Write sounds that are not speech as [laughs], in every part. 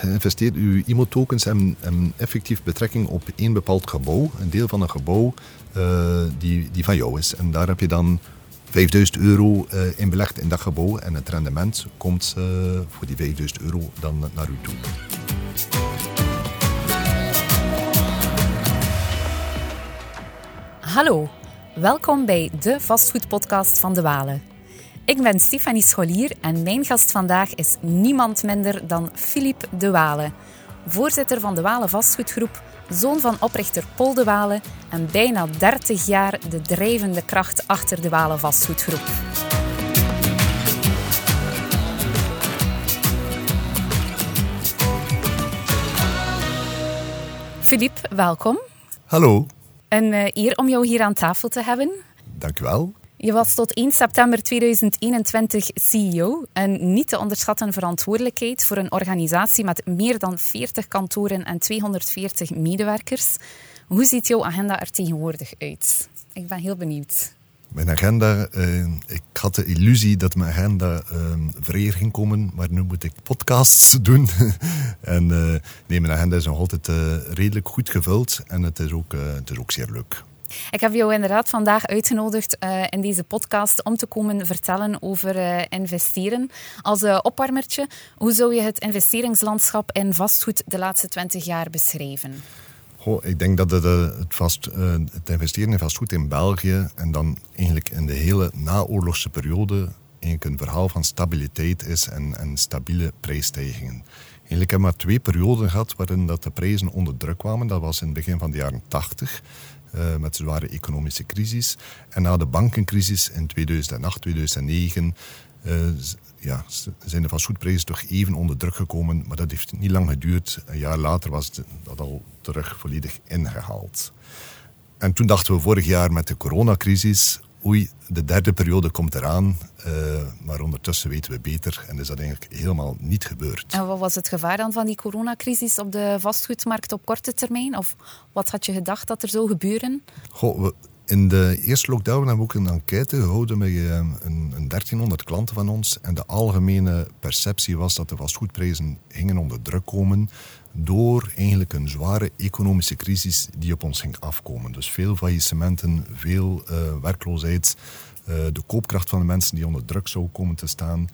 geïnvesteerd. Uw IMO-tokens effectief betrekking op één bepaald gebouw. Een deel van een gebouw uh, die, die van jou is. En daar heb je dan 5000 euro uh, in belegd in dat gebouw. En het rendement komt uh, voor die 5000 euro dan naar u toe. Hallo, welkom bij de vastgoedpodcast van De Walen. Ik ben Stefanie Scholier en mijn gast vandaag is niemand minder dan Philippe De Walen, voorzitter van de Walen Vastgoedgroep, zoon van oprichter Paul De Walen en bijna 30 jaar de drijvende kracht achter de Walen Vastgoedgroep. Philippe, welkom. Hallo. Een uh, eer om jou hier aan tafel te hebben. Dank u wel. Je was tot 1 september 2021 CEO. Een niet te onderschatten verantwoordelijkheid voor een organisatie met meer dan 40 kantoren en 240 medewerkers. Hoe ziet jouw agenda er tegenwoordig uit? Ik ben heel benieuwd. Mijn agenda, uh, ik had de illusie dat mijn agenda uh, ging komen, maar nu moet ik podcasts [laughs] doen. en uh, nee, mijn agenda is nog altijd uh, redelijk goed gevuld en het is ook, het is ook zeer leuk. Ik heb jou inderdaad vandaag uitgenodigd uh, in deze podcast om te komen vertellen over uh, investeren. Als uh, opwarmertje, hoe zou je het investeringslandschap in vastgoed de laatste 20 jaar beschrijven? Goh, ik denk dat het, het, vast, het investeren in vastgoed in België en dan eigenlijk in de hele naoorlogse periode een verhaal van stabiliteit is en, en stabiele prijsstijgingen. Eigenlijk hebben we maar twee perioden gehad waarin dat de prijzen onder druk kwamen. Dat was in het begin van de jaren 80 uh, met zware economische crisis. En na de bankencrisis in 2008, 2009 uh, ja, zijn de vastgoedprijzen toch even onder druk gekomen. Maar dat heeft niet lang geduurd. Een jaar later was dat al terug volledig ingehaald. En toen dachten we vorig jaar met de coronacrisis, oei, de derde periode komt eraan. Uh, maar ondertussen weten we beter en is dat eigenlijk helemaal niet gebeurd. En wat was het gevaar dan van die coronacrisis op de vastgoedmarkt op korte termijn? Of wat had je gedacht dat er zou gebeuren? Goh, we, in de eerste lockdown hebben we ook een enquête gehouden met eh, een, een 1300 klanten van ons. En de algemene perceptie was dat de vastgoedprijzen gingen onder druk komen door eigenlijk een zware economische crisis die op ons ging afkomen. Dus veel faillissementen, veel uh, werkloosheid, uh, de koopkracht van de mensen die onder druk zou komen te staan.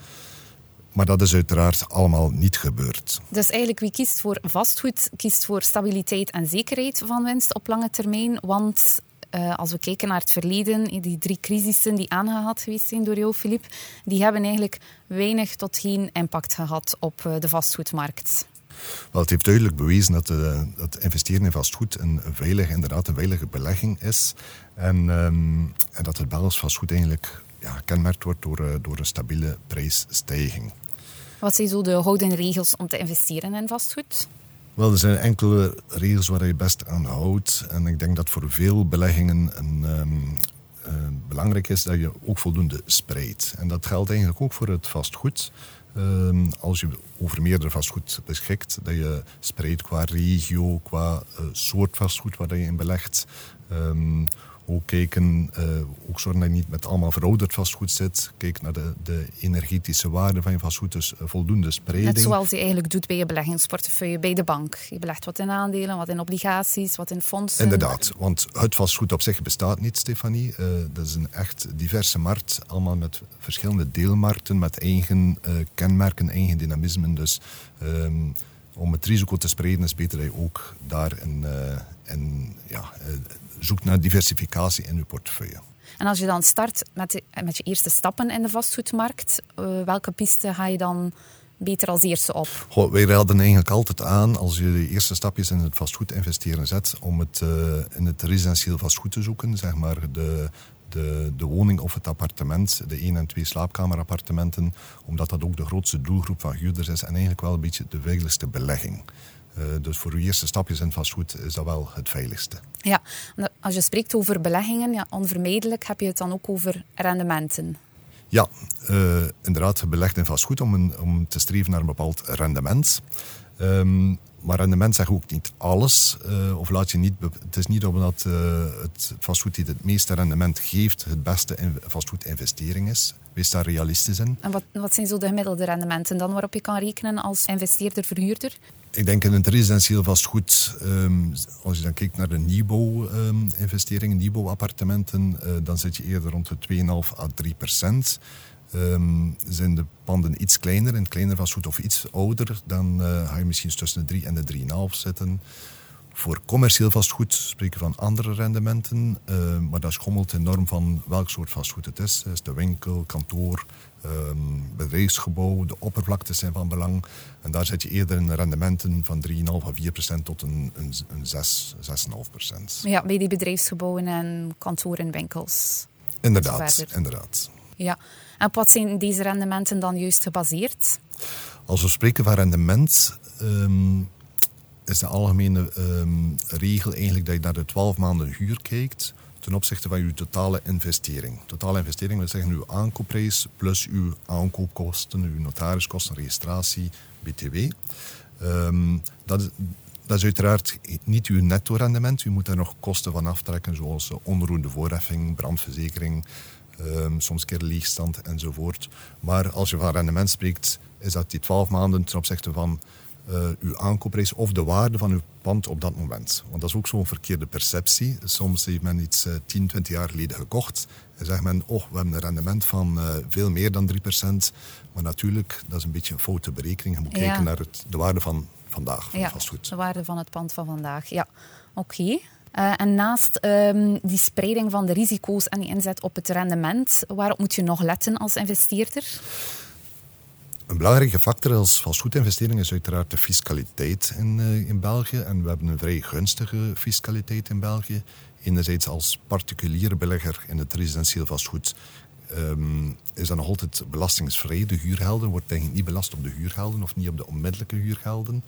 Maar dat is uiteraard allemaal niet gebeurd. Dus eigenlijk wie kiest voor vastgoed, kiest voor stabiliteit en zekerheid van winst op lange termijn. Want uh, als we kijken naar het verleden, die drie crisissen die aangehaald geweest zijn door jou, Filip, die hebben eigenlijk weinig tot geen impact gehad op de vastgoedmarkt. Wel, het heeft duidelijk bewezen dat, uh, dat investeren in vastgoed een veilige, inderdaad een veilige belegging is. En, um, en dat het Belgisch vastgoed eigenlijk ja, gekenmerkt wordt door, uh, door een stabiele prijsstijging. Wat zijn zo de houdende regels om te investeren in vastgoed? Wel, er zijn enkele regels waar je best aan houdt. En ik denk dat voor veel beleggingen een, um, uh, belangrijk is dat je ook voldoende spreidt. En dat geldt eigenlijk ook voor het vastgoed. Um, als je over meerdere vastgoed beschikt, dat je spreidt qua regio, qua uh, soort vastgoed waar je in belegt. Um, ook kijken, uh, ook zorgen dat je niet met allemaal verouderd vastgoed zit. Kijk naar de, de energetische waarde van je vastgoed, dus voldoende spreiding. Net zoals je eigenlijk doet bij je beleggingsportefeuille bij de bank. Je belegt wat in aandelen, wat in obligaties, wat in fondsen. Inderdaad, want het vastgoed op zich bestaat niet, Stefanie. Uh, dat is een echt diverse markt, allemaal met verschillende deelmarkten, met eigen kenmerken, eigen dynamismen. Dus um, om het risico te spreiden is beter dat je ook daar een, een ja, zoekt naar diversificatie in uw portefeuille. En als je dan start met, met je eerste stappen in de vastgoedmarkt, uh, welke piste ga je dan beter als eerste op? Goh, wij raden eigenlijk altijd aan, als je de eerste stapjes in het vastgoed investeren zet, om het uh, in het residentieel vastgoed te zoeken, zeg maar de, de, de woning of het appartement, de één- en twee slaapkamerappartementen, omdat dat ook de grootste doelgroep van huurders is en eigenlijk wel een beetje de veiligste belegging. Uh, dus voor uw eerste stapjes in vastgoed is dat wel het veiligste. Ja, als je spreekt over beleggingen, ja, onvermijdelijk heb je het dan ook over rendementen. Ja, uh, inderdaad, belegd in vastgoed om, een, om te streven naar een bepaald rendement. Ehm, maar rendement zegt ook niet alles. Uh, of laat je niet het is niet omdat uh, het vastgoed die het meeste rendement geeft, het beste vastgoedinvestering is. Wees daar realistisch in. En wat, wat zijn zo de gemiddelde rendementen dan waarop je kan rekenen als investeerder-verhuurder? Ik denk in het residentieel vastgoed, um, als je dan kijkt naar de nieuwbouwinvesteringen, um, nieuwbouwappartementen, uh, dan zit je eerder rond de 2,5 à 3 procent. Um, zijn de panden iets kleiner, en kleiner vastgoed of iets ouder, dan uh, ga je misschien tussen de 3 en de 3,5 zitten. Voor commercieel vastgoed spreken we van andere rendementen, uh, maar dat schommelt enorm van welk soort vastgoed het is. Is de winkel, kantoor, um, bedrijfsgebouw, de oppervlaktes zijn van belang. En daar zit je eerder in rendementen van 3,5 à 4 procent tot een, een, een 6, 6,5 procent. Ja, bij die bedrijfsgebouwen en kantoren en winkels. Inderdaad, inderdaad. Ja, en op wat zijn deze rendementen dan juist gebaseerd? Als we spreken van rendement, um, is de algemene um, regel eigenlijk dat je naar de 12 maanden huur kijkt ten opzichte van je totale investering. Totale investering wil zeggen uw aankoopprijs plus uw aankoopkosten, uw notariskosten, registratie, btw. Um, dat, dat is uiteraard niet uw netto-rendement. U moet daar nog kosten van aftrekken, zoals onroerende voorheffing, brandverzekering, um, soms keer leegstand enzovoort. Maar als je van rendement spreekt, is dat die 12 maanden ten opzichte van uh, uw aankoopprijs of de waarde van uw pand op dat moment. Want dat is ook zo'n verkeerde perceptie. Soms heeft men iets uh, 10, 20 jaar geleden gekocht en zegt men, oh, we hebben een rendement van uh, veel meer dan 3%. Maar natuurlijk, dat is een beetje een foute berekening. Je moet ja. kijken naar het, de waarde van vandaag, van ja, vastgoed. de waarde van het pand van vandaag, ja. Oké. Okay. Uh, en naast um, die spreiding van de risico's en die inzet op het rendement, waarop moet je nog letten als investeerder? Een belangrijke factor als vastgoedinvestering is uiteraard de fiscaliteit in, uh, in België. En we hebben een vrij gunstige fiscaliteit in België. Enerzijds als particuliere belegger in het residentieel vastgoed um, is dat nog altijd belastingsvrij. De huurgelden wordt eigenlijk niet belast op de huurgelden of niet op de onmiddellijke huurgelden.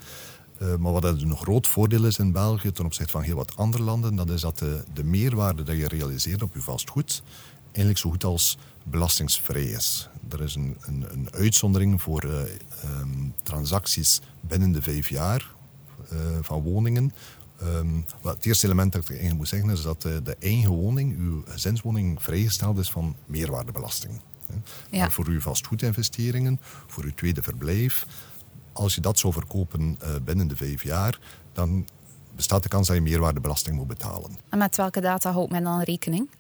Uh, maar wat een groot voordeel is in België ten opzichte van heel wat andere landen, dat is dat de, de meerwaarde dat je realiseert op je vastgoed eigenlijk zo goed als belastingsvrij is. Er is een, een, een uitzondering voor uh, um, transacties binnen de vijf jaar uh, van woningen. Um, het eerste element dat ik eigenlijk moet zeggen is dat de, de eigen woning, uw gezinswoning, vrijgesteld is van meerwaardebelasting. Ja. Maar voor uw vastgoedinvesteringen, voor uw tweede verblijf, als je dat zou verkopen uh, binnen de vijf jaar, dan bestaat de kans dat je meerwaardebelasting moet betalen. En met welke data houdt men dan rekening?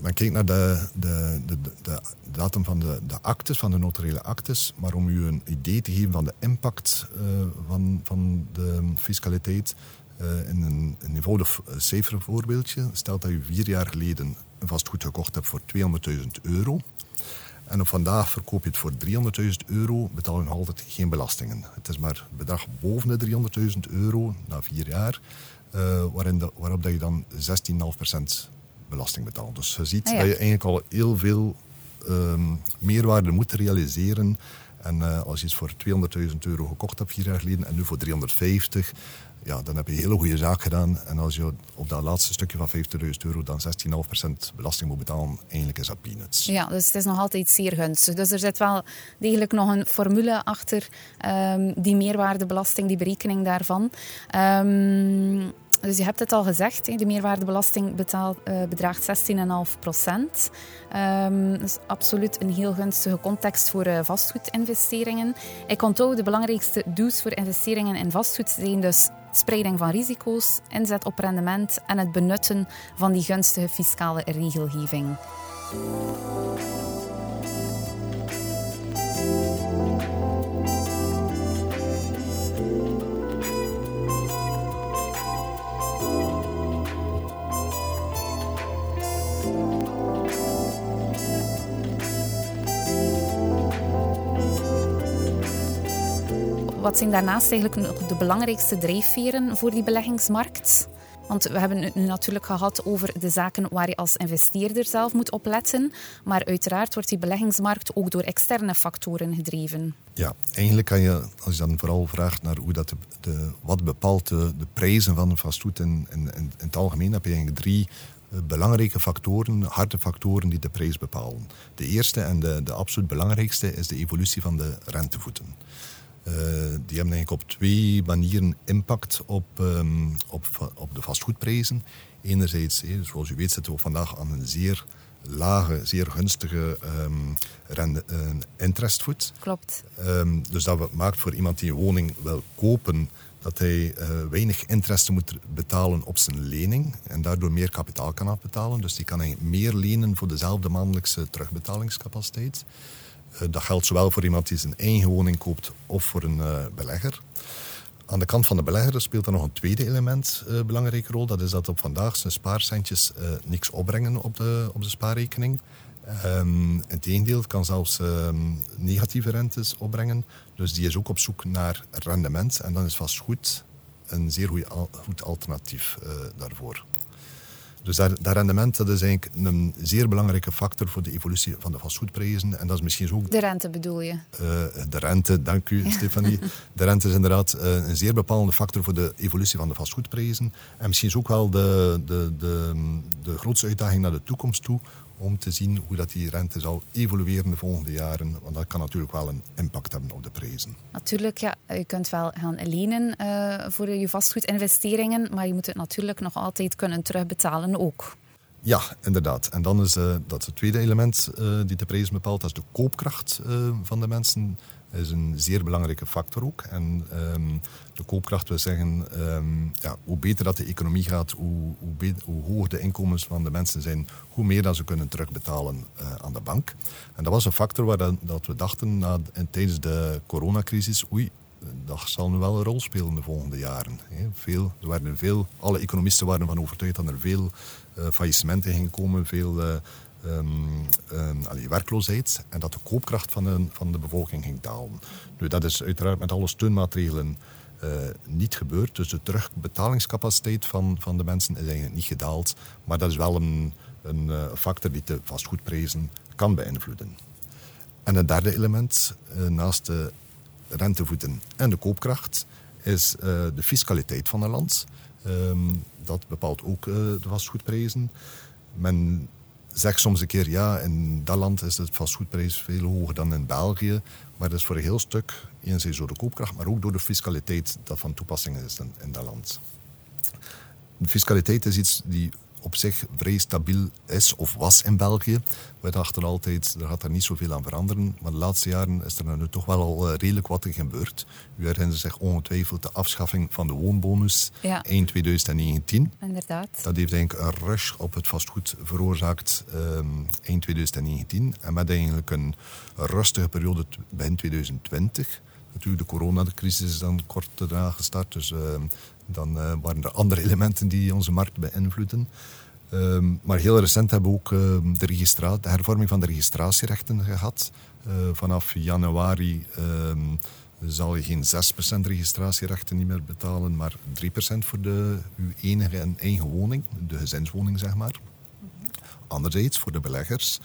Men kijkt naar de, de, de, de datum van de, de actes, van de notariële actes. Maar om u een idee te geven van de impact uh, van, van de fiscaliteit... Uh, in een, een eenvoudig cijfervoorbeeldje. Stel dat u vier jaar geleden een vastgoed gekocht hebt voor 200.000 euro. En op vandaag verkoop je het voor 300.000 euro, betaal je nog altijd geen belastingen. Het is maar het bedrag boven de 300.000 euro na vier jaar, uh, waarin de, waarop dat je dan 16,5% belasting betaalt. Dus je ziet ah, ja. dat je eigenlijk al heel veel um, meerwaarde moet realiseren. En uh, als je iets voor 200.000 euro gekocht hebt vier jaar geleden en nu voor 350, ja, dan heb je een hele goede zaak gedaan. En als je op dat laatste stukje van 50.000 euro dan 16,5% belasting moet betalen, eigenlijk is dat peanuts. Ja, dus het is nog altijd zeer gunstig. Dus er zit wel degelijk nog een formule achter um, die meerwaardebelasting, die berekening daarvan. Um, dus je hebt het al gezegd, de meerwaardebelasting uh, bedraagt 16,5 procent. Um, is absoluut een heel gunstige context voor uh, vastgoedinvesteringen. Ik onthoud de belangrijkste do's voor investeringen in vastgoed zijn dus spreiding van risico's, inzet op rendement en het benutten van die gunstige fiscale regelgeving. Wat zijn daarnaast eigenlijk de belangrijkste drijfveren voor die beleggingsmarkt? Want we hebben het nu natuurlijk gehad over de zaken waar je als investeerder zelf moet opletten. Maar uiteraard wordt die beleggingsmarkt ook door externe factoren gedreven. Ja, eigenlijk kan je, als je dan vooral vraagt naar hoe dat de, wat bepaalt de, de, prijzen van vastgoed in, in, in, het algemeen, heb je eigenlijk drie eh, belangrijke factoren, harde factoren die de prijs bepalen. De eerste en de, de absoluut belangrijkste is de evolutie van de rentevoeten. Die hebben eigenlijk op twee manieren impact op, ehm, op, op de vastgoedprijzen. Enerzijds, zoals u weet, zitten we vandaag aan een zeer lage, zeer gunstige um, rende, uh, interestvoet. Klopt. Um, dus dat maakt voor iemand die een woning wil kopen, dat hij uh, weinig interesse moet betalen op zijn lening en daardoor meer kapitaal kan afbetalen. Dus die kan hij meer lenen voor dezelfde maandelijkse terugbetalingscapaciteit. Uh, dat geldt zowel voor iemand die zijn eigen woning koopt of voor een belegger. Aan de kant van de belegger speelt er nog een tweede element een uh, belangrijke rol. Dat is dat op vandaag zijn spaarcentjes niks opbrengen op de, op de spaarrekening. Um, het tegendeel kan zelfs um, negatieve rentes opbrengen. Dus die is ook op zoek naar rendement. En dan is vastgoed een zeer goed alternatief daarvoor. Dus dat, dat, rendement dat is eigenlijk een zeer belangrijke factor voor de evolutie van de vastgoedprijzen. En dat is misschien ook... De rente bedoel je? Uh, de rente, dank u. Stefanie. De rente is inderdaad uh, een zeer bepalende factor voor de evolutie van de vastgoedprijzen. En misschien is ook wel de, de, de, de grootste uitdaging naar de toekomst toe om te zien hoe dat die rente zal evolueren de volgende jaren. Want dat kan natuurlijk wel een impact hebben op de prijzen. Natuurlijk, ja. Je kunt wel gaan lenen uh, voor je vastgoedinvesteringen, maar je moet het natuurlijk nog altijd kunnen terugbetalen ook. Ja, inderdaad. En dan is uh, dat het tweede element uh, die de prijs bepaalt, dat is de koopkracht van de mensen is een zeer belangrijke factor ook. En um, de koopkracht wil zeggen, um, ja, hoe beter dat de economie gaat, hoe, hoe, hoe, hoger de inkomens van de mensen zijn, hoe meer dat ze kunnen terugbetalen uh, aan de bank. En dat was een factor waar dat, dat we dachten na, en tijdens de coronacrisis, oei, dat zal nu wel een rol spelen de volgende jaren. Veel, er waren veel, alle economisten waren ervan overtuigd dat er veel uh, faillissementen gingen komen, veel uh, um, um, werkloosheid en dat de koopkracht van de, van de bevolking ging dalen. Nu, dat is uiteraard met alle steunmaatregelen uh, niet gebeurd. Dus de terugbetalingscapaciteit van, van de mensen is eigenlijk niet gedaald. Maar dat is wel een, een uh, factor die de vastgoedprijzen kan beïnvloeden. En het derde element, uh, naast de rentevoeten en de koopkracht, is de fiscaliteit van een land. Um, dat bepaalt ook de vastgoedprijzen. Men zeg soms een keer, ja, in dat land is het vastgoedprijs veel hoger dan in België. Maar dat is voor een heel stuk, enerzijds door de koopkracht, maar ook door de fiscaliteit dat van toepassing is in, in dat land. De fiscaliteit is iets die op zich vrij stabiel is of was in België. We dachten altijd, er gaat er niet zoveel aan veranderen. Maar de laatste jaren is er nu toch wel al eh, redelijk wat gebeurd. U herinnert zich ongetwijfeld de afschaffing van de woonbonus ja. eind 2019. Inderdaad. Dat heeft eigenlijk een rush op het vastgoed veroorzaakt um, eind 2019. En met eigenlijk een rustige periode begin 2020 natuurlijk de coronacrisis is dan kort daarna gestart. Dus uh, dan uh, waren er andere elementen die onze markt beïnvloeden. Uh, maar heel recent hebben we ook de, de, hervorming van de registratierechten gehad. Uh, vanaf januari ehm, zal je geen 6% registratierechten niet meer betalen, maar 3% voor de, uw enige en eigen woning, de gezinswoning zeg maar. Anderzijds, voor de beleggers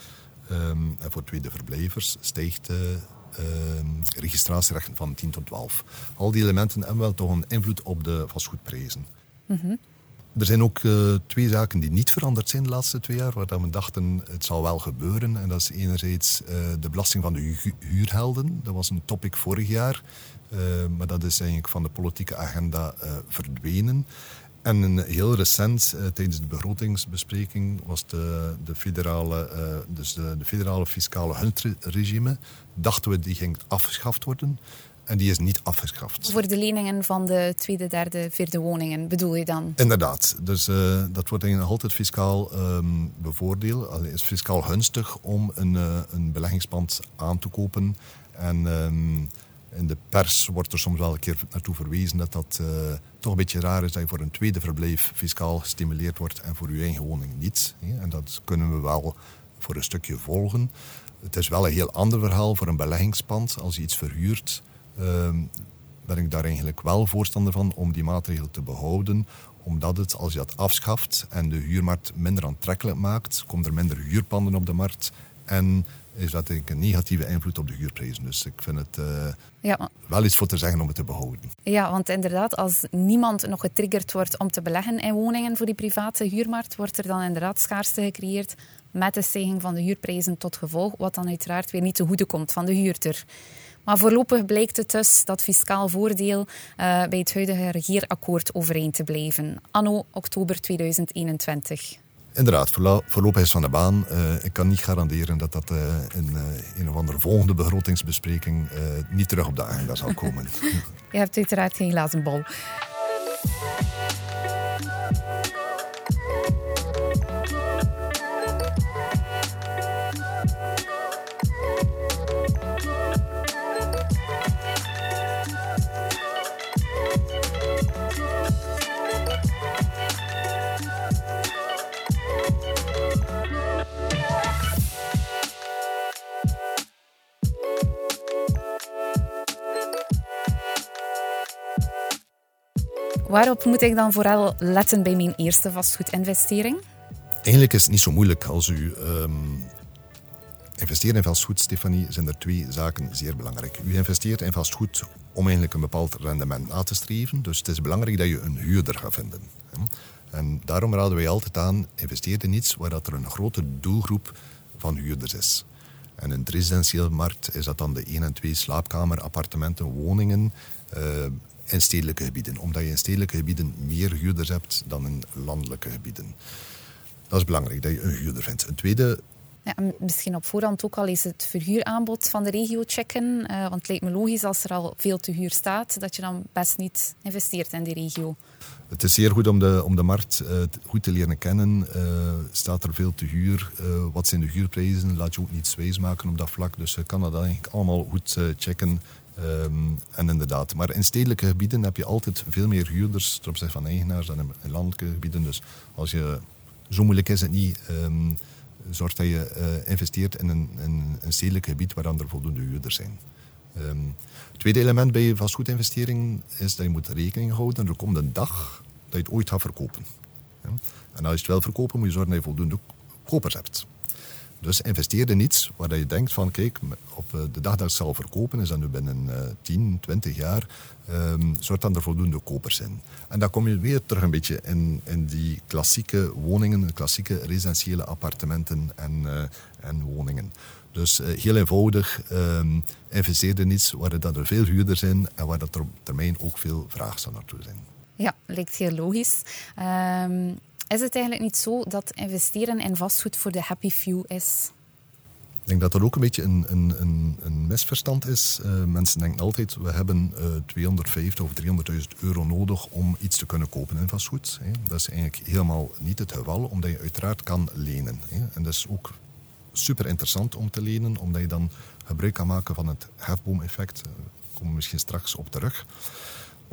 um, en voor tweede verblijvers stijgt uh, registratierechten van 10 tot 12. Al die elementen hebben wel toch een invloed op de vastgoedprijzen. Mm -hmm. Er zijn ook uh, twee zaken die niet veranderd zijn de laatste twee jaar, waar we dachten het zal wel gebeuren. En dat is enerzijds uh, de belasting van de hu huurhelden. Dat was een topic vorig jaar, uh, maar dat is eigenlijk van de politieke agenda verdwenen. En heel recent, uh, tijdens de begrotingsbespreking, was de, de federale, uh, dus de, de, federale fiscale huntregime, dachten we die ging afgeschaft worden. En die is niet afgeschaft. Voor de leningen van de tweede, derde, vierde woningen bedoel je dan? Inderdaad. Dus uh, dat wordt eigenlijk altijd fiscaal um, bevoordeeld. Het is fiscaal gunstig om een, een beleggingspand aan te kopen. En um, in de pers wordt er soms wel een keer naartoe verwezen dat dat uh, toch een beetje raar is dat je voor een tweede verblijf fiscaal gestimuleerd wordt en voor je eigen woning niet. En dat kunnen we wel voor een stukje volgen. Het is wel een heel ander verhaal voor een beleggingspand. Als je iets verhuurt, uh, ben ik daar eigenlijk wel voorstander van om die maatregel te behouden. Omdat het, als je dat afschaft en de huurmarkt minder aantrekkelijk maakt, komt er minder huurpanden op de markt. En is dat denk ik een negatieve invloed op de huurprijzen. Dus ik vind het uh, ja. wel iets voor te zeggen om het te behouden. Ja, want inderdaad, als niemand nog getriggerd wordt om te beleggen in woningen voor die private huurmarkt, wordt er dan inderdaad schaarste gecreëerd met de stijging van de huurprijzen tot gevolg, wat dan uiteraard weer niet te goede komt van de huurder. Maar voorlopig blijkt het dus dat fiscaal voordeel uh, bij het huidige regeerakkoord overeind te blijven. Anno oktober 2021. Inderdaad, voorlopig is van de baan. Uh, ik kan niet garanderen dat dat uh, in uh, een of andere volgende begrotingsbespreking niet terug op de agenda zal komen. [laughs] Je hebt uiteraard geen glazen bol. Waarop moet ik dan vooral letten bij mijn eerste vastgoedinvestering? Eigenlijk is het niet zo moeilijk als u um, investeert in vastgoed, Stefanie, zijn er twee zaken zeer belangrijk. U investeert in vastgoed om eigenlijk een bepaald rendement na te streven. Dus het is belangrijk dat je een huurder gaat vinden. En daarom raden wij altijd aan, investeer in iets waar dat er een grote doelgroep van huurders is. En in de residentiële markt is dat dan de 1 en 2 slaapkamer, appartementen, woningen. Uh, in stedelijke gebieden. Omdat je in stedelijke gebieden meer huurders hebt dan in landelijke gebieden. Dat is belangrijk, dat je een huurder vindt. Een tweede ja, misschien op voorhand ook al eens het verhuuraanbod van de regio checken. Uh, want het lijkt me logisch als er al veel te huur staat, dat je dan best niet investeert in die regio. Het is zeer goed om de, om de markt uh, goed te leren kennen. Uh, staat er veel te huur? wat zijn de huurprijzen? Laat je ook niet wijs maken op dat vlak. Dus je kan dat eigenlijk allemaal goed checken Um, en inderdaad, maar in stedelijke gebieden heb je altijd veel meer huurders ten opzichte van eigenaars dan in landelijke gebieden. Dus als je, zo moeilijk is het niet, um, zorg dat je uh, investeert in een, een stedelijk gebied waar er voldoende huurders zijn. Um, het tweede element bij vastgoedinvestering is dat je moet rekening houden. Er komt een dag dat je het ooit gaat verkopen. Ja? En als je het wel verkopen, moet je zorgen dat je voldoende kopers hebt. Dus investeer in iets waar je denkt van kijk, op eh, de dag dat ik zal verkopen, is dat nu binnen 10, 20 jaar, um, zorgt dan er voldoende kopers in. En dan kom je weer terug een beetje in, in die klassieke woningen, klassieke residentiële appartementen en, uh, en woningen. Dus heel eenvoudig, um, investeer in iets waar dat er veel huurders zijn en waar dat er op termijn ook veel vraag zal naartoe zijn. Ja, lijkt heel logisch. Um is het eigenlijk niet zo dat investeren in vastgoed voor de happy few is? Ik denk dat dat ook een beetje een, een, een, een misverstand is. Uh, mensen denken altijd, we hebben uh, 250 of 300.000 euro nodig om iets te kunnen kopen in vastgoed. Hè. Dat is eigenlijk helemaal niet het geval, omdat je uiteraard kan lenen. Hè. En dat is ook super interessant om te lenen, omdat je dan gebruik kan maken van het hefboom-effect. Daar komen we misschien straks op terug.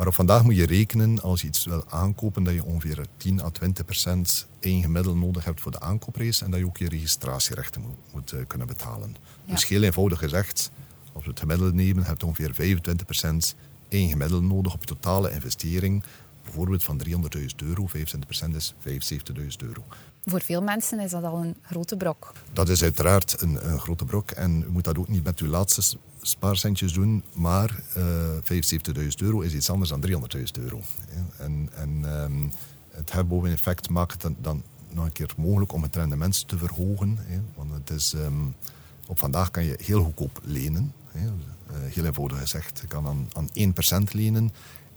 Maar op vandaag moet je rekenen, als je iets wil aankopen, dat je ongeveer 10 à 20 procent één gemiddelde nodig hebt voor de aankoopprijs en dat je ook je registratierechten moet, moet uh, kunnen betalen. Dus heel eenvoudig gezegd, als we het gemiddelde nemen, heb je ongeveer 25 procent één gemiddelde nodig op je totale investering. Bijvoorbeeld van 300.000 euro, 25 procent is 75.000 euro. Voor veel mensen is dat al een grote brok. Dat is uiteraard een, een grote brok en u moet dat ook niet met uw laatste spaarcentjes doen, maar uh, 75.000 euro is iets anders dan 300.000 euro. En, en um, het effect maakt het dan nog een keer mogelijk om het rendement te verhogen. Hè. Want het is, um, op vandaag kan je heel goedkoop lenen. Hè. Uh, heel eenvoudig gezegd, je kan aan, aan 1% lenen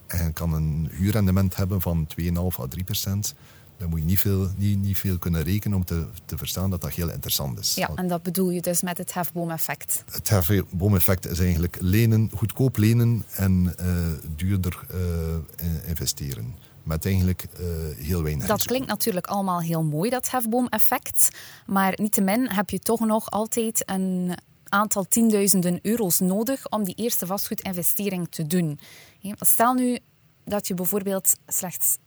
en kan een huurrendement hebben van 2,5 à 3% dan moet je niet veel, niet, niet veel kunnen rekenen om te, te verstaan dat dat heel interessant is. Ja, en dat bedoel je dus met het hefboomeffect? Het hefboomeffect is eigenlijk lenen, goedkoop lenen en uh, duurder uh, investeren. Met eigenlijk uh, heel weinig Dat klinkt natuurlijk allemaal heel mooi, dat hefboomeffect. Maar niettemin heb je toch nog altijd een aantal tienduizenden euro's nodig om die eerste vastgoedinvestering te doen. Stel nu dat je bijvoorbeeld slechts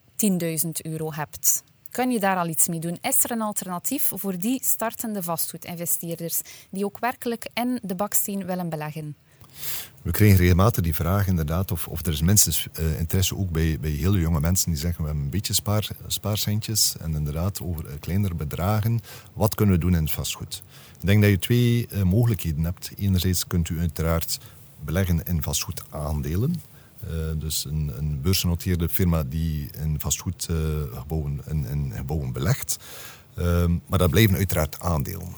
10.000 euro hebt. Kun je daar al iets mee doen? Is er een alternatief voor die startende vastgoedinvesteerders die ook werkelijk in de baksteen willen beleggen? We krijgen regelmatig die vraag inderdaad of, of er is minstens uh, interesse ook bij, bij hele jonge mensen die zeggen we hebben een beetje spaar, spaarcentjes en inderdaad over uh, kleinere bedragen. Wat kunnen we doen in het vastgoed? Ik denk dat je twee uh, mogelijkheden hebt. Enerzijds kunt u uiteraard beleggen in vastgoedaandelen. Uh, dus een, een beursgenoteerde firma die in vastgoedgebouwen in, in gebouwen belegt. Uh, maar dat blijven uiteraard aandelen.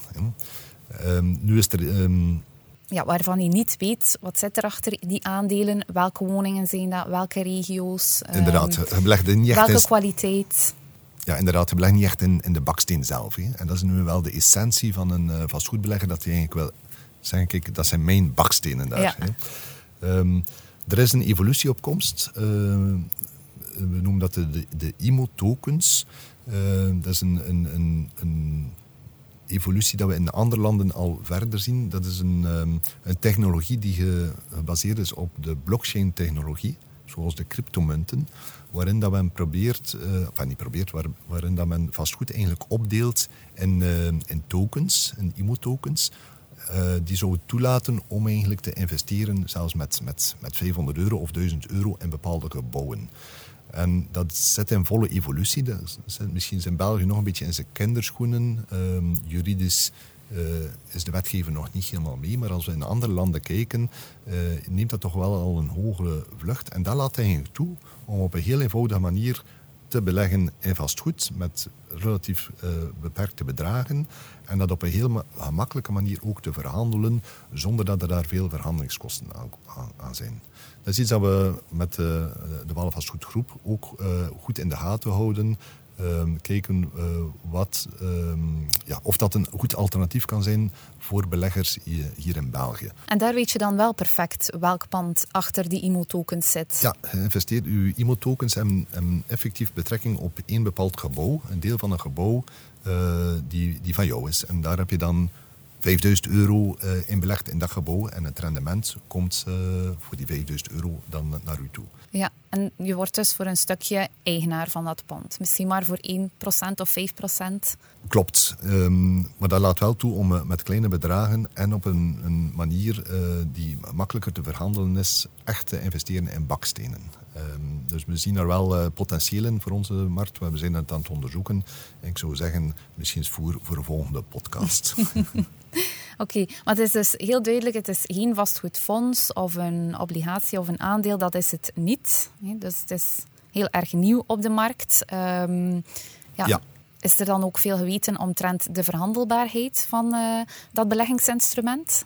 Um, nu is er um, ja, waarvan je niet weet wat zit er achter die aandelen, welke woningen zijn dat, welke regio's. Inderdaad, je belegt niet echt welke kwaliteit. Ja, inderdaad, je belegt niet echt in, in de baksteen zelf. En dat is nu wel de essentie van een uh, vastgoedbelegger, dat je eigenlijk wel zeggen, kijk, dat zijn mijn bakstenen daar. Hè. Er is een evolutieopkomst. Uh, we noemen dat de, de, de IMO-tokens. Uh, dat is een, een, een, een evolutie dat we in andere landen al verder zien. Dat is een, ehm, technologie die gebaseerd is op de blockchain-technologie, zoals de cryptomunten, waarin dat men probeert, uh, niet probeert, waar, waarin dat men vastgoed eigenlijk opdeelt in, in tokens, in IMO-tokens, uh, die zouden toelaten om eigenlijk te investeren, zelfs met, met, met 500 euro of 1000 euro in bepaalde gebouwen. En dat zit in volle evolutie. Dat zit misschien in België nog een beetje in zijn kinderschoenen. Um, juridisch uh, is de wetgever nog niet helemaal mee. Maar als we in andere landen kijken, uh, neemt dat toch wel al een hogere vlucht. En dat laat eigenlijk toe om op een heel eenvoudige manier te beleggen in vastgoed met relatief uh, beperkte bedragen. En dat op een heel gemakkelijke manier ook te verhandelen, zonder dat er daar veel verhandelingskosten aan, zijn. Dat is iets dat we met de, de Wallenvastgoedgroep ook uh, goed in de gaten houden. Um, kijken uh, wat, um, ja, of dat een goed alternatief kan zijn voor beleggers hier in België. En daar weet je dan wel perfect welk pand achter die IMO-tokens zit. Ja, investeert uw IMO-tokens hebben, effectief betrekking op één bepaald gebouw, een deel van een gebouw uh, die, die van jou is. En daar heb je dan 5000 euro uh, in belegd in dat gebouw en het rendement komt uh, voor die 5000 euro dan naar u toe. Ja, en je wordt dus voor een stukje eigenaar van dat pand. Misschien maar voor 1% of 5%. Klopt, um, maar dat laat wel toe om uh, met kleine bedragen en op een, een manier die makkelijker te verhandelen is, echt te investeren in bakstenen. Um, dus we zien er wel uh, potentieel in voor onze markt. We zijn het aan het onderzoeken. En ik zou zeggen, misschien voor, voor een volgende podcast. [laughs] [laughs] Oké, okay, maar het is dus heel duidelijk, het is geen vastgoedfonds of een obligatie of een aandeel, dat is het niet. Dus het is heel erg nieuw op de markt. Um, ja. ja. Is er dan ook veel geweten omtrent de verhandelbaarheid van uh, dat beleggingsinstrument?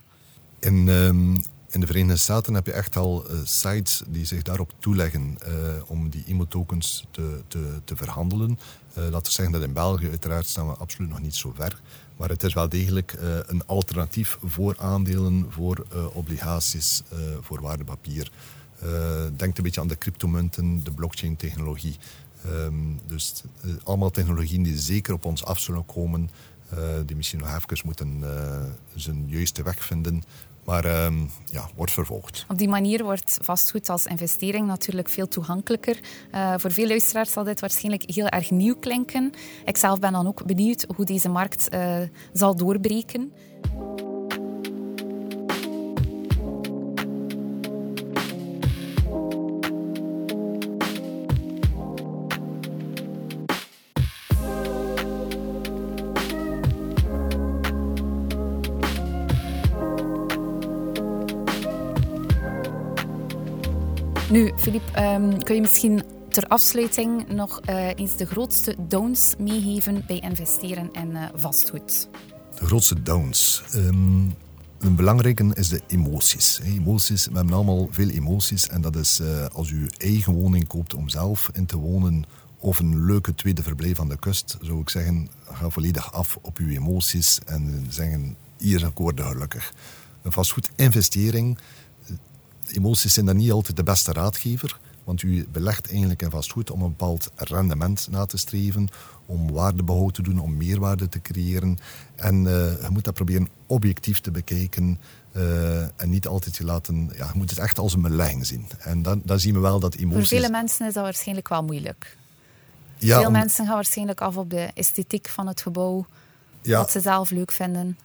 In, um, in de Verenigde Staten heb je echt al uh, sites die zich daarop toeleggen uh, om die IMO-tokens te, te, te verhandelen. Uh, laten we zeggen dat in België uiteraard staan we absoluut nog niet zo ver. Maar het is wel degelijk een alternatief voor aandelen, voor obligaties, voor waardepapier. denk een beetje aan de cryptomunten, de blockchain-technologie. Um, dus allemaal technologieën die zeker op ons af zullen komen, die misschien nog even moeten zijn juiste weg vinden maar uh, ja, wordt vervolgd. Op die manier wordt vastgoed als investering natuurlijk veel toegankelijker. Uh, voor veel luisteraars zal dit waarschijnlijk heel erg nieuw klinken. Ik zelf ben dan ook benieuwd hoe deze markt uh, zal doorbreken. Filip, um, kun je misschien ter afsluiting nog uh, eens de grootste downs meegeven bij investeren in uh, vastgoed? De grootste downs. Um, een belangrijke is de emoties. Emoties, we hebben allemaal veel emoties. En dat is uh, als u eigen woning koopt om zelf in te wonen of een leuke tweede verblijf aan de kust, zou ik zeggen, ga volledig af op uw emoties en zeggen, hier ik gelukkig. Een vastgoedinvestering emoties zijn dan niet altijd de beste raadgever. Want u belegt eigenlijk in vastgoed om een bepaald rendement na te streven, om waardebehoud te doen, om meerwaarde te creëren. En uh, je moet dat proberen objectief te bekijken uh, en niet altijd te laten... Ja, je moet het echt als een belegging zien. En dan, dan zien we wel dat emoties... Voor vele mensen is dat waarschijnlijk wel moeilijk. Ja, Veel mensen gaan waarschijnlijk af op de esthetiek van het gebouw, ja. wat ze zelf leuk vinden.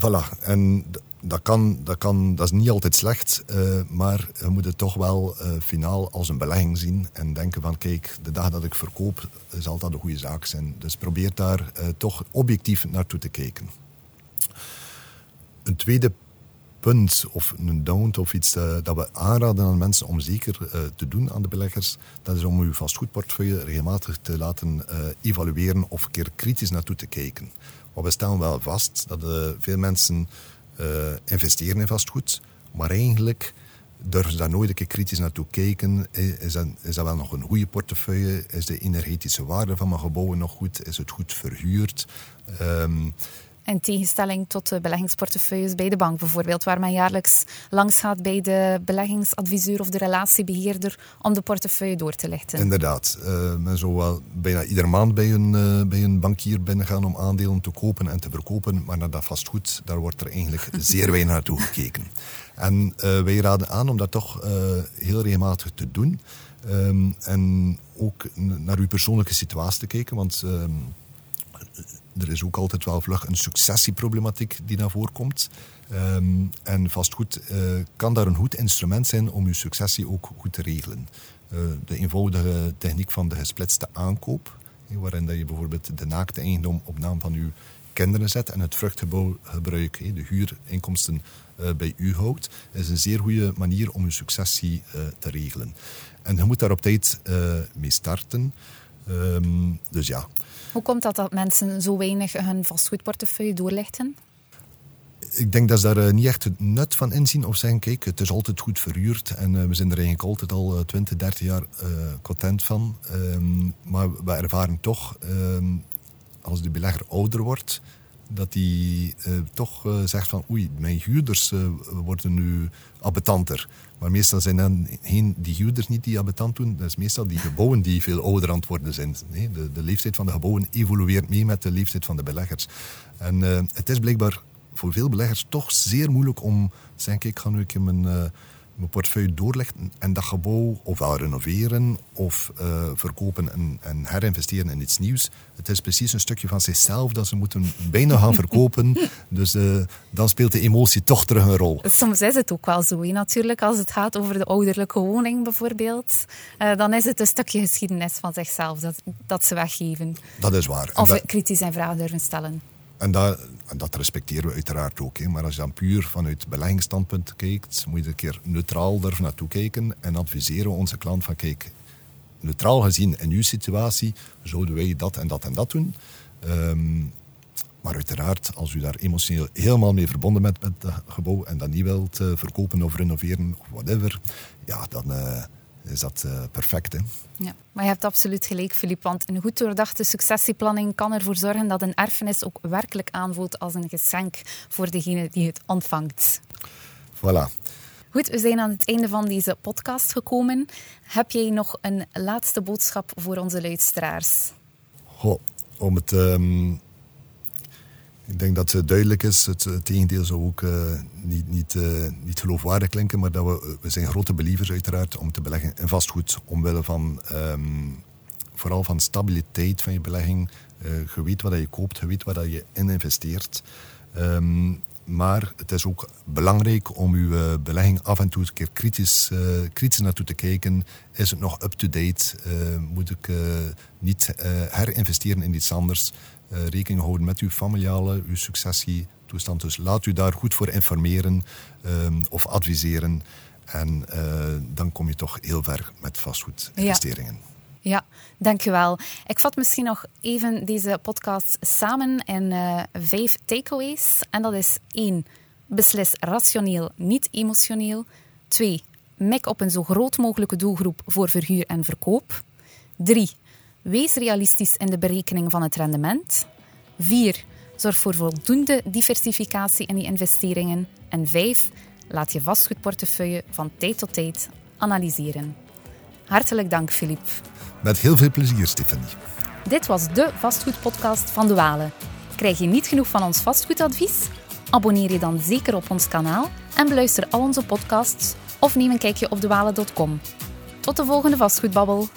Voilà, en dat, kan, dat, kan, dat is niet altijd slecht, uh, maar je moet het toch wel uh, finaal als een belegging zien en denken van kijk, de dag dat ik verkoop zal dat een goede zaak zijn. Dus probeer daar toch objectief naartoe te kijken. Een tweede punt of een down of iets dat we aanraden aan mensen om zeker te doen aan de beleggers, dat is om uw vastgoedportefeuille regelmatig te laten evalueren of een keer kritisch naartoe te kijken. We stellen wel vast dat veel mensen investeren in vastgoed. Maar eigenlijk durven ze daar nooit een keer kritisch naartoe kijken. Is dat, is dat wel nog een goede portefeuille? Is de energetische waarde van mijn gebouwen nog goed? Is het goed verhuurd? Um, in tegenstelling tot de beleggingsportefeuilles bij de bank bijvoorbeeld, waar men jaarlijks langs gaat bij de beleggingsadviseur of de relatiebeheerder om de portefeuille door te lichten. Inderdaad. Uh, men zou wel bijna iedere maand bij een, uh, bij een bankier binnengaan om aandelen te kopen en te verkopen, maar naar dat vastgoed, daar wordt er eigenlijk [laughs] zeer weinig naartoe gekeken. En uh, wij raden aan om dat toch heel regelmatig te doen. Um, en ook naar uw persoonlijke situatie te kijken, want ehm, er is ook altijd wel vlug een successieproblematiek die naar voren komt. Ehm, en vastgoed uh, kan daar een goed instrument zijn om uw successie ook goed te regelen. Uh, de eenvoudige techniek van de gesplitste aankoop, waarin dat je bijvoorbeeld de naakte eigendom op naam van uw kinderen zet en het vruchtgebruik, de huurinkomsten uh, bij u houdt, is een zeer goede manier om uw successie te regelen. En je moet daar op tijd mee starten. Um, dus ja, hoe komt dat dat mensen zo weinig hun vastgoedportefeuille doorlichten? Ik denk dat ze daar eh, niet echt het nut van inzien of zeggen, kijk, het is altijd goed verhuurd en eh, we zijn er eigenlijk altijd al 20, eh, 30 jaar content van. Ehm, maar we ervaren toch, ehm, als de belegger ouder wordt, dat hij toch zegt van oei, mijn huurders worden nu abbetanter. Maar meestal zijn dan die huurders niet die abetant doen. Dat is meestal die gebouwen die veel ouder aan het worden zijn. Nee, de, de, leeftijd van de gebouwen evolueert mee met de leeftijd van de beleggers. En het is blijkbaar voor veel beleggers toch zeer moeilijk om te ik ga nu keer mijn... Mijn portefeuille doorleggen en dat gebouw ofwel renoveren of uh, verkopen en, en, herinvesteren in iets nieuws. Het is precies een stukje van zichzelf dat ze moeten bijna gaan [laughs] verkopen. Dus uh, dan speelt de emotie toch terug een rol. Soms is het ook wel zo, natuurlijk. Als het gaat over de ouderlijke woning bijvoorbeeld, uh, dan is het een stukje geschiedenis van zichzelf dat, dat ze weggeven. Dat is waar. Of dat... kritisch en vragen durven stellen. En dat, dat respecteren we uiteraard ook. Hè. Maar als je dan puur vanuit beleggingsstandpunt kijkt, moet je een keer neutraal durven naartoe kijken en adviseren we onze klant van kijk, neutraal gezien in uw situatie zouden wij dat en dat en dat doen. Um, maar uiteraard, als u daar emotioneel helemaal mee verbonden bent met het gebouw en dat niet wilt uh, verkopen of renoveren of whatever, ja, dan... Uh, is dat uh, perfect. Hè? Ja, maar je hebt absoluut gelijk, Filip. Want een goed doordachte successieplanning kan ervoor zorgen dat een erfenis ook werkelijk aanvoelt als een geschenk voor degene die het ontvangt. Voilà. Goed, we zijn aan het einde van deze podcast gekomen. Heb jij nog een laatste boodschap voor onze luisteraars? Goh, om het um, ik denk dat het duidelijk is. Het, het tegendeel zou ook uh, niet, niet, uh, niet geloofwaardig klinken, maar dat we, we zijn grote believers uiteraard om te beleggen in vastgoed. Omwille van um, vooral van stabiliteit van je belegging. Uh, je weet wat je koopt, je weet wat je in investeert. Um, maar het is ook belangrijk om uw belegging af en toe een keer kritisch, kritisch naartoe te kijken. Is het nog up-to-date? Moet ik niet herinvesteren in iets anders? Uh, rekening houden met uw familiale, uw successietoestand. Dus laat u daar goed voor informeren um, of adviseren. En uh, dan kom je toch heel ver met vastgoedinvesteringen. Ja. Ja, dankjewel. Ik vat misschien nog even deze podcast samen in uh, vijf takeaways. En dat is één, beslis rationeel, niet emotioneel. Twee, mik op een zo groot mogelijke doelgroep voor verhuur en verkoop. Drie, Wees realistisch in de berekening van het rendement. 4. Zorg voor voldoende diversificatie in je investeringen. En 5. Laat je vastgoedportefeuille van tijd tot tijd analyseren. Hartelijk dank, Filip. Met heel veel plezier, Stefanie. Dit was de vastgoedpodcast van De Walen. Krijg je niet genoeg van ons vastgoedadvies? Abonneer je dan zeker op ons kanaal en beluister al onze podcasts of neem een kijkje op dewalen.com. Tot de volgende vastgoedbabbel.